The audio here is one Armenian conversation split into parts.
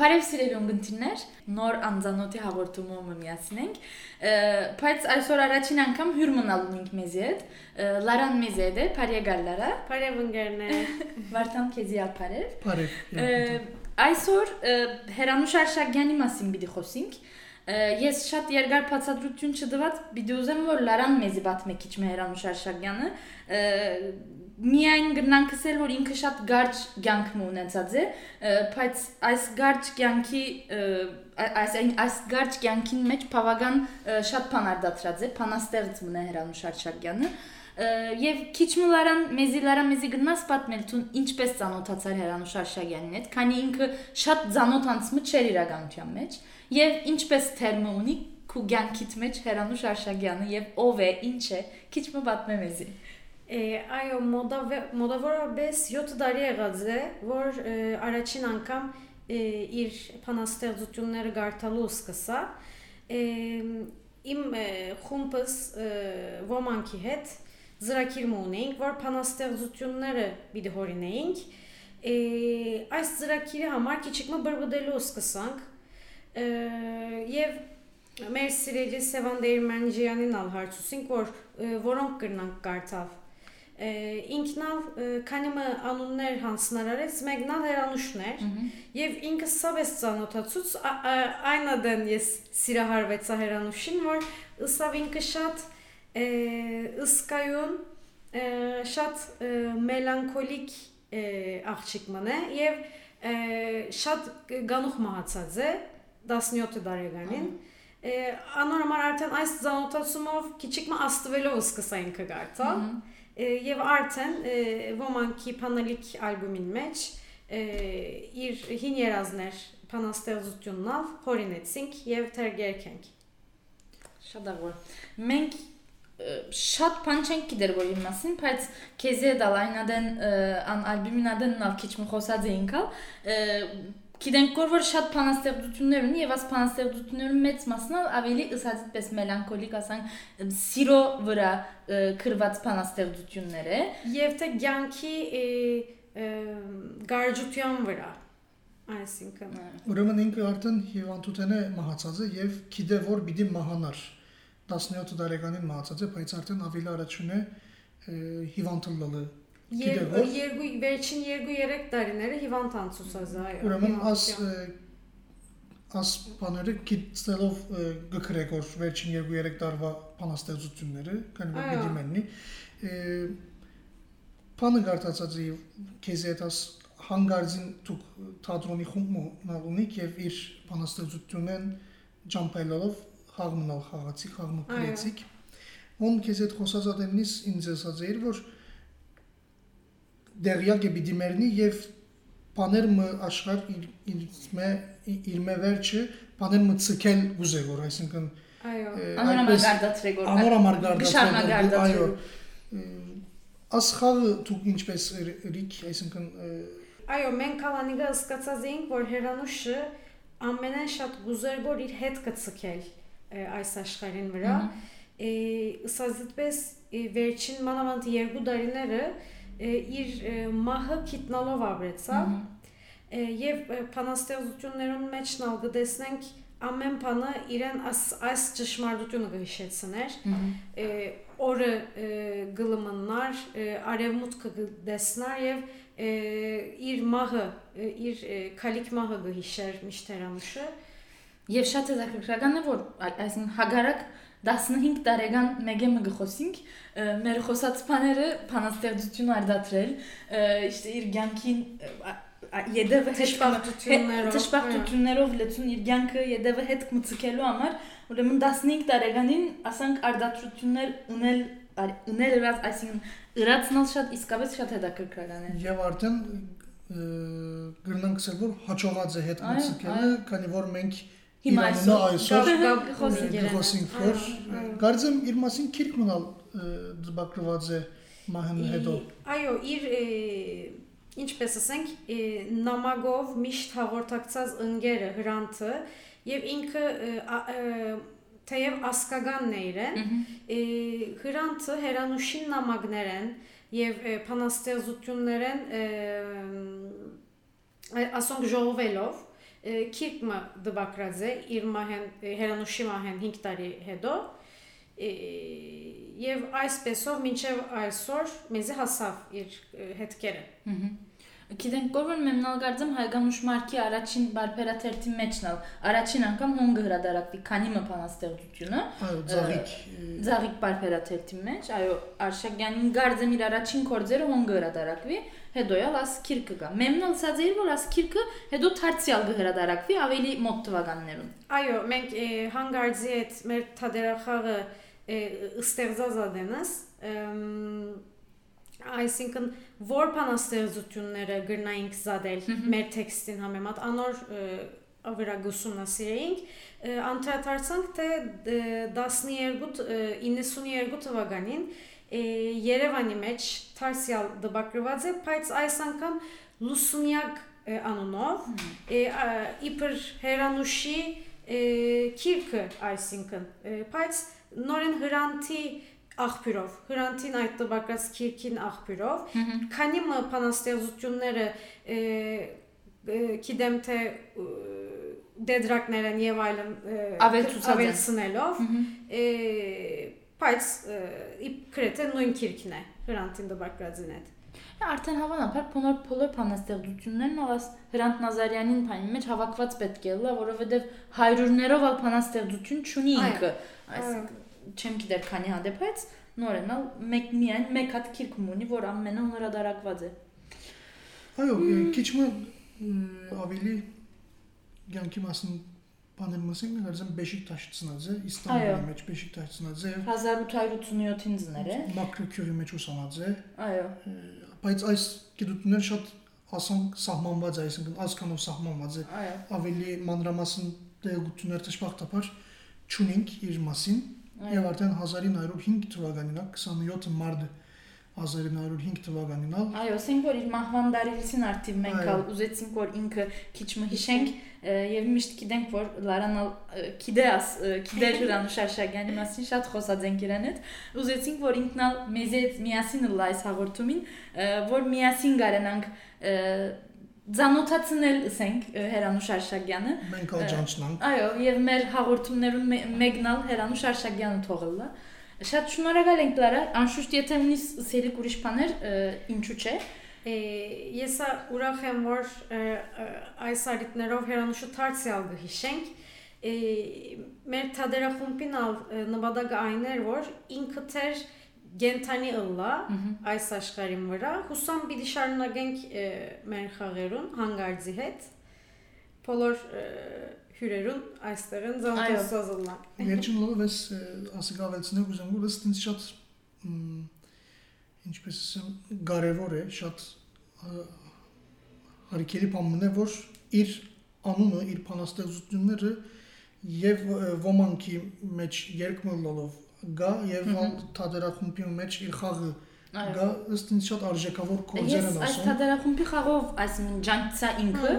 Բարև սիրելի ունգընտիրներ, նոր անձանոթի հաղորդումով միացնենք։ Բայց այսօր առաջին անգամ հյուր մնալու ենք մեզի հետ։ Լարան մեզի հետ է, բարև գալլարա։ Բարև ընկերներ։ Վարդան քեզի ապարև։ Բարև։ Այսօր Հերանուշ Արշակյանի մասին պիտի խոսենք։ Ես շատ երկար բացատրություն չդված պիտի ուզեմ որ Լարան մեզի մեկ քիչ Հերանուշ Արշակյանը միայն գնանք ասել որ ինքը շատ գարջ կյանք ունեցած է բայց այս գարջ կյանքի այս այս գարջ կյանքին մեջ բավական շատ բան արդացրած է բանաստեղծ մնա Հրանուշ Արշակյանը եւ քիչ մլարան մեզի գնաս պատմել ցուն ինչպես ծանոթացար Հրանուշ Արշակյանին հետ քանի ինքը շատ ծանոթ անցմը չէր իրականության մեջ եւ ինչպես թերմը ունի քու կյանքիդ մեջ Հրանուշ Արշակյանը եւ ով է ինչ է քիչ մը պատմե մեզի այո մոդավորապես 7 տարի եղած է որ առաջին անգամ իր փանաստեղծությունները գարտալու սկսա իմ խումբս ոմանքի հետ ծրագիր ունեինք որ փանաստեղծությունները պիտի հորինեինք այս ծրագիրի համար քիչիկը բրբդելու սկսանք եւ մեր սիրելի Սևան Դերմանջյանին ալ հարցուցինք որ որոնք կրնանք կարդալ ինքնալ քանի մը անուններ հանցնարարեց մեկնալ հերանուշներ եւ ինքը սավես ծանոթացուց այնադեն ես սիրահարվեցա հերանուշին որ ըսավ ինքը շատ ըսկայուն շատ մելանքոլիկ աղջիկ մնե եւ շատ գանուխ մահացած է 17 տարեկանին անորմալ արդեն այս ծանոթացումով քիչիկ մը աստվելով սկսա ինքը գարտալ եւ արդեն ոմանքի փանելիք ալբոմին մեջ իր հին երազներ փանաստեղծություննալ հորինեցինք եւ թերգերքենք շատ աղոր մենք շատ բան չենք գիտեր որ իմ մասին, բայց քեզի դալայնադեն ան ալբոմին ադեն նավ քիչ մխոսած էինք, Գիտենք որ շատ փանաստեղծություններ ունի եւ այս փանաստեղծություններում մեծ մասն ավելի ըսած պես մելանքոլիկ, ասենք, սիրո վրա քրված փանաստեղծություններ է եւ թե ցանկի գարջության վրա այսինքն ուրեմն ինքը արդեն հիվանդութեն է մահացած է եւ գիտե որ պիտի մահանար 17 տարեկանին մահացած է բայց արդեն ավելի առաջուն է հիվանդը Երկու վերջին 2-3 տարիները հիվանդ անցուցած այո։ Ուրեմն աս աս բաները գիտելով գկրեք որ վերջին 2-3 տարվա բանաստեղծությունները, քանի որ պիտի մեննի։ Բանը գարտացած է քեզ հետ աս հանգարձին դուք թատրոնի խումբ ունիկ եւ իր բանաստեղծությունեն ջամփելով խաղմնալ խաղացի, խաղմը քրեցիկ։ Ոնց քեզ հետ խոսած ադենից ինձ ասած էր որ դերյակ է պիտի մերնի եւ բաներ մը աշխարհ իր իր մե իր մե վերջը բաներ մը ցկել գուզե որ այսինքն այո անորամարգարդացրե որ անորամարգարդացրե այո ասխաղը դուք ինչպես ռիկ այսինքն այո մենք կալանիգա սկացած էինք որ հերանուշը ամենեն շատ գուզեր որ իր հետ կցկել այս աշխարհին վրա ըսած այդպես վերջին մանավանդ երկու տարիները իր մահը քիտնալով ապրեցավ եւ փանաստեղծություններուն մեջ նալ գտեսնենք ամեն բանը իրեն այս այս ճշմարտությունը գհիշեցներ օրը գլմնար արևմուտքը գտեսնար եւ իր մահը իր քալիք մահը գհիշեր միշտերանուշը եւ շատ հետաքրքրական է որ այսինքն հագարակ 15 տարեկան մեգեմը գխոսինք մեր խոսած բաները բանաստեղծություն արդատրել իշտե իր ցանկին յեդևը հեշպարտություններով հեշպարտություններով լեցուն իր ցանկը յեդևը հետ մցկելու համար ուրեմն 15 տարեկանին ասանք արդատրություններ ունել ունել ըրած այսինքն ըրացնալ շատ իսկապես շատ հետաքրքրական է եւ արդեն գրնանք ասել որ հաջողած է հետ մցկելը քանի որ մենք Հիմա այսօր խոսենք որ կարծեմ իր մասին քիրք մնալ դպակրված է մահն հետո։ Այո, իր ինչպես ասենք, է, նամակով միշտ հաղորդակցած ընկերը հրանտը եւ ինքը թեև ասկագանն է իրեն, հրանտը հերանուշին նամակներեն եւ փանաստեղծություններեն ասոնք ժողովելով դբակրած է իր մահեն հերանուշի մահեն 5 տարի հետո եւ այսպեսով մինչեւ այսօր մեզի հասավ իր հետքերը Գիտենք, որ մեմնալ գարձեմ հայգանուշ մարքի առաջին բարբերաթերթի մեջն ալ առաջին անգամ հոնգը հրադարակվի քանի մփանաստեղծությունը ծաղիկ Ձաղիկ բարբերաթերթի մեջ, այո, Արշակյանին գարձեմ իր առաջին կորձերը հոնգը հրադարակվի, հետո ալ աս քիրկը գա։ Մեմնալ սածեր որ աս քիրկը հետո թարցիալ գհրադարակվի ավելի մոտ թվականներուն։ Այո, մենք հանգարձի հետ մեր թադերախաղը ստեղծած ադենս, այսինքն որ բանաստեղծությունները գրնայինք զադել մեր տեքստին համեմատ անոր ավերագուսումնասիրեինք ը, անդրադարձանք թե դ- 12 ը, 92 թվականին Երևանի մեջ Թարսիալ դպակրված է, բայց այս անգամ Լուսունյակ ը, անունով ը, ա, իբր հերանուշի ը, քիրքը, այսինքն, ը, բայց նորեն հրանտի աղբյուրով, հրանտին այդ տվակած քիրքին աղբյուրով, քանի մը բանաստեղծությունները ը, ը, գիտեմ թե ը, դեդրակներ են եւ այլն ը, Ավելցուցած են։ ավելցնելով ը, բայց ը, իբրեթե նույն քիրքն է հրանտին տվակածին հետ Արդեն հավանաբար փոնոր փոլոր փանաստեղծություններն ալաս Հրանտ Նազարյանին փանի մեջ հավաքված պետք է լա, որովհետև հայրուրներով ալ փանաստեղծություն չունի ինքը։ Այսինքն չեմ գիտեր քանի հանդեպ, բայց նորեն ալ մեկ միայն մեկ հատ քիրք ունի, որ ամենը հնարադարակված է։ Այո, քիչ մը ավելի բաներ մասին գարձեմ Բեշիկ Տաշցնաձ է, Այո։ Իստանբուլի մեջ Բեշիկ Տաշցնաձ է, 1887-ին ծներ է։ Մակրոքյուրի մեջ ուսանած է, Այո։ բայց այս գիտությունները շատ ասանք սահմանված է, այսինքն ազգանով սահմանված է, Այո։ ավելի մանրամասն տեղեկություններ դժբախտաբար չունենք իր մասին, եւ արդեն 1905 թվականին, 27 մարտ 1905 թվականին ալ Այո, ասենք որ իր մահվան դարիլցին արդիվ մենք Այո։ ալ ուզեցինք որ ինքը քիչ մը հիշենք ը, եւ միշտ գիտենք որ Լարանալ քիդեաս քիդեր Հրանու Շարշագյանի մասին շատ խոսած ենք իրեն հետ ուզեցինք որ ինքնալ մեզ հետ միասին լա այս հաղորդումին որ միասին գարանանք ը, Ձանոթացնել ասենք ը, Հրանու Շարշագյանը մենք ալ ջանչնանք Այո, եւ մեր հաղորդումներում մե- մեկնալ Հրանու Շարշագյանը թողելա։ Շատ շնորհակալ ենք Լարա, անշուշտ եթե ունի սերի ուրիշ բաներ, ինչու՞ չէ։ ես ա ուրախ եմ որ ը, ը, այս արիտներով հերանուշու թարցիալ գհիշենք Է, մեր թադերախումբին ալ ը, նպատակը այն էր որ ինքը թեր գենթանի ըլլա այս աշխարհին վրա հուսամ պիտի շարունակենք ը, մեր խաղերուն հանգարձի հետ բոլոր ը, հյուրերուն այստեղ են զանթոսազլա Վերջին լավ էս ասիկավելցնեմ ուզում որ ըստ ինձ շատ մ, ինչպես ասեմ կարևոր է շատ ա, հարիկելի բան է որ իր անունը իր փանաստեղծությունները եւ ոմանքի մեջ երկմոլով գա եւ ալ թադերախումբի մեջ իր խաղը Այո։ գա ըստ ինձ շատ արժեքավոր կորձեր Ես են այս ասում թադերախումբի խաղով, այսինքն ջանքցա ինքը,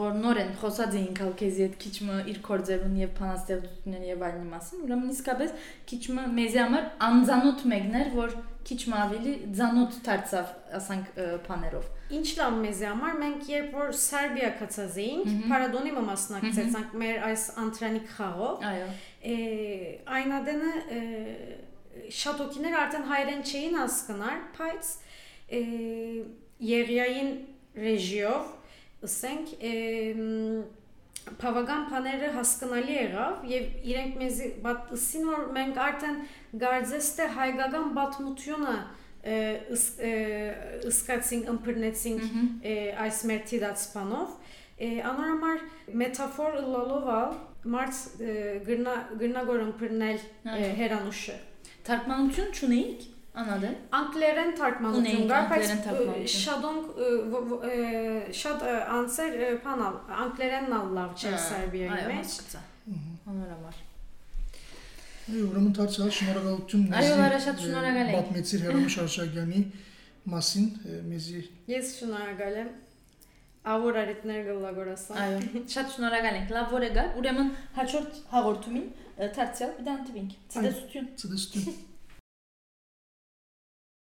որ նորեն խոսած էինք ալ քեզի այդ քիչ մը իր կորձերուն եւ փանաստեղծությունների եւ այլնի մասին, ուրեմն իսկապես քիչ մը մեզի համար անձանոթ մեկներ, որ քիչ մը ավելի ձանոթ դարձավ, ասենք բաներով։ Ինչ լավ մեզի համար մենք երբ որ Սերբիա կացած էինք, Փարադոնի մասնակցեցանք մեր այս անտրանիկ խաղով, Այո։ է, այն ադենը է, շատ օկիներ արդեն հայերեն չէին հասկնար, բայց է, եղիային ռեժիով, ասենք, է, մ, բավական բաները հասկանալի եղավ եւ իրենք մեզ բացին որ մենք արդեն գարձեստե հայկական բաթմությունը է, ըս- է, ըսկացինք, ըմբռնեցինք է, այս մեր թիդացpanով անորոմար մետաֆոր լալովալ մարդ է, գրնա գրնագոր ըմբռնել է, Այո։ հերանուշը Թարգմանություն չունեիք, անադեն։ անգլերեն թարգմանություն Ունեիք կար, բայց անգլերեն թարգմանություն։ շատոնք ը, ո- ո- ը, շատ ը, անձեր ը, բանալ անգլերենն ալ լավ չէ Սերբիայի Այո, մեջ հասկացա։ Անորոշ։ Այո, ուրեմն դարձյալ շնորհակալություն Այո, Լարա, շատ շնորհակալ ենք։ Պատմեցիր Հերոմ Շարշագյանի մասին մեզի Ես շնորհակալ եմ Ավոր արիտներ գլագորասան։ Այո, շատ շնորհակալ ենք։ Լավ որ եկար։ Ուրեմն հաջորդ հաղորդումին դարձյալ կդանդվինք։ Ցտեսություն։ Ցտեսություն։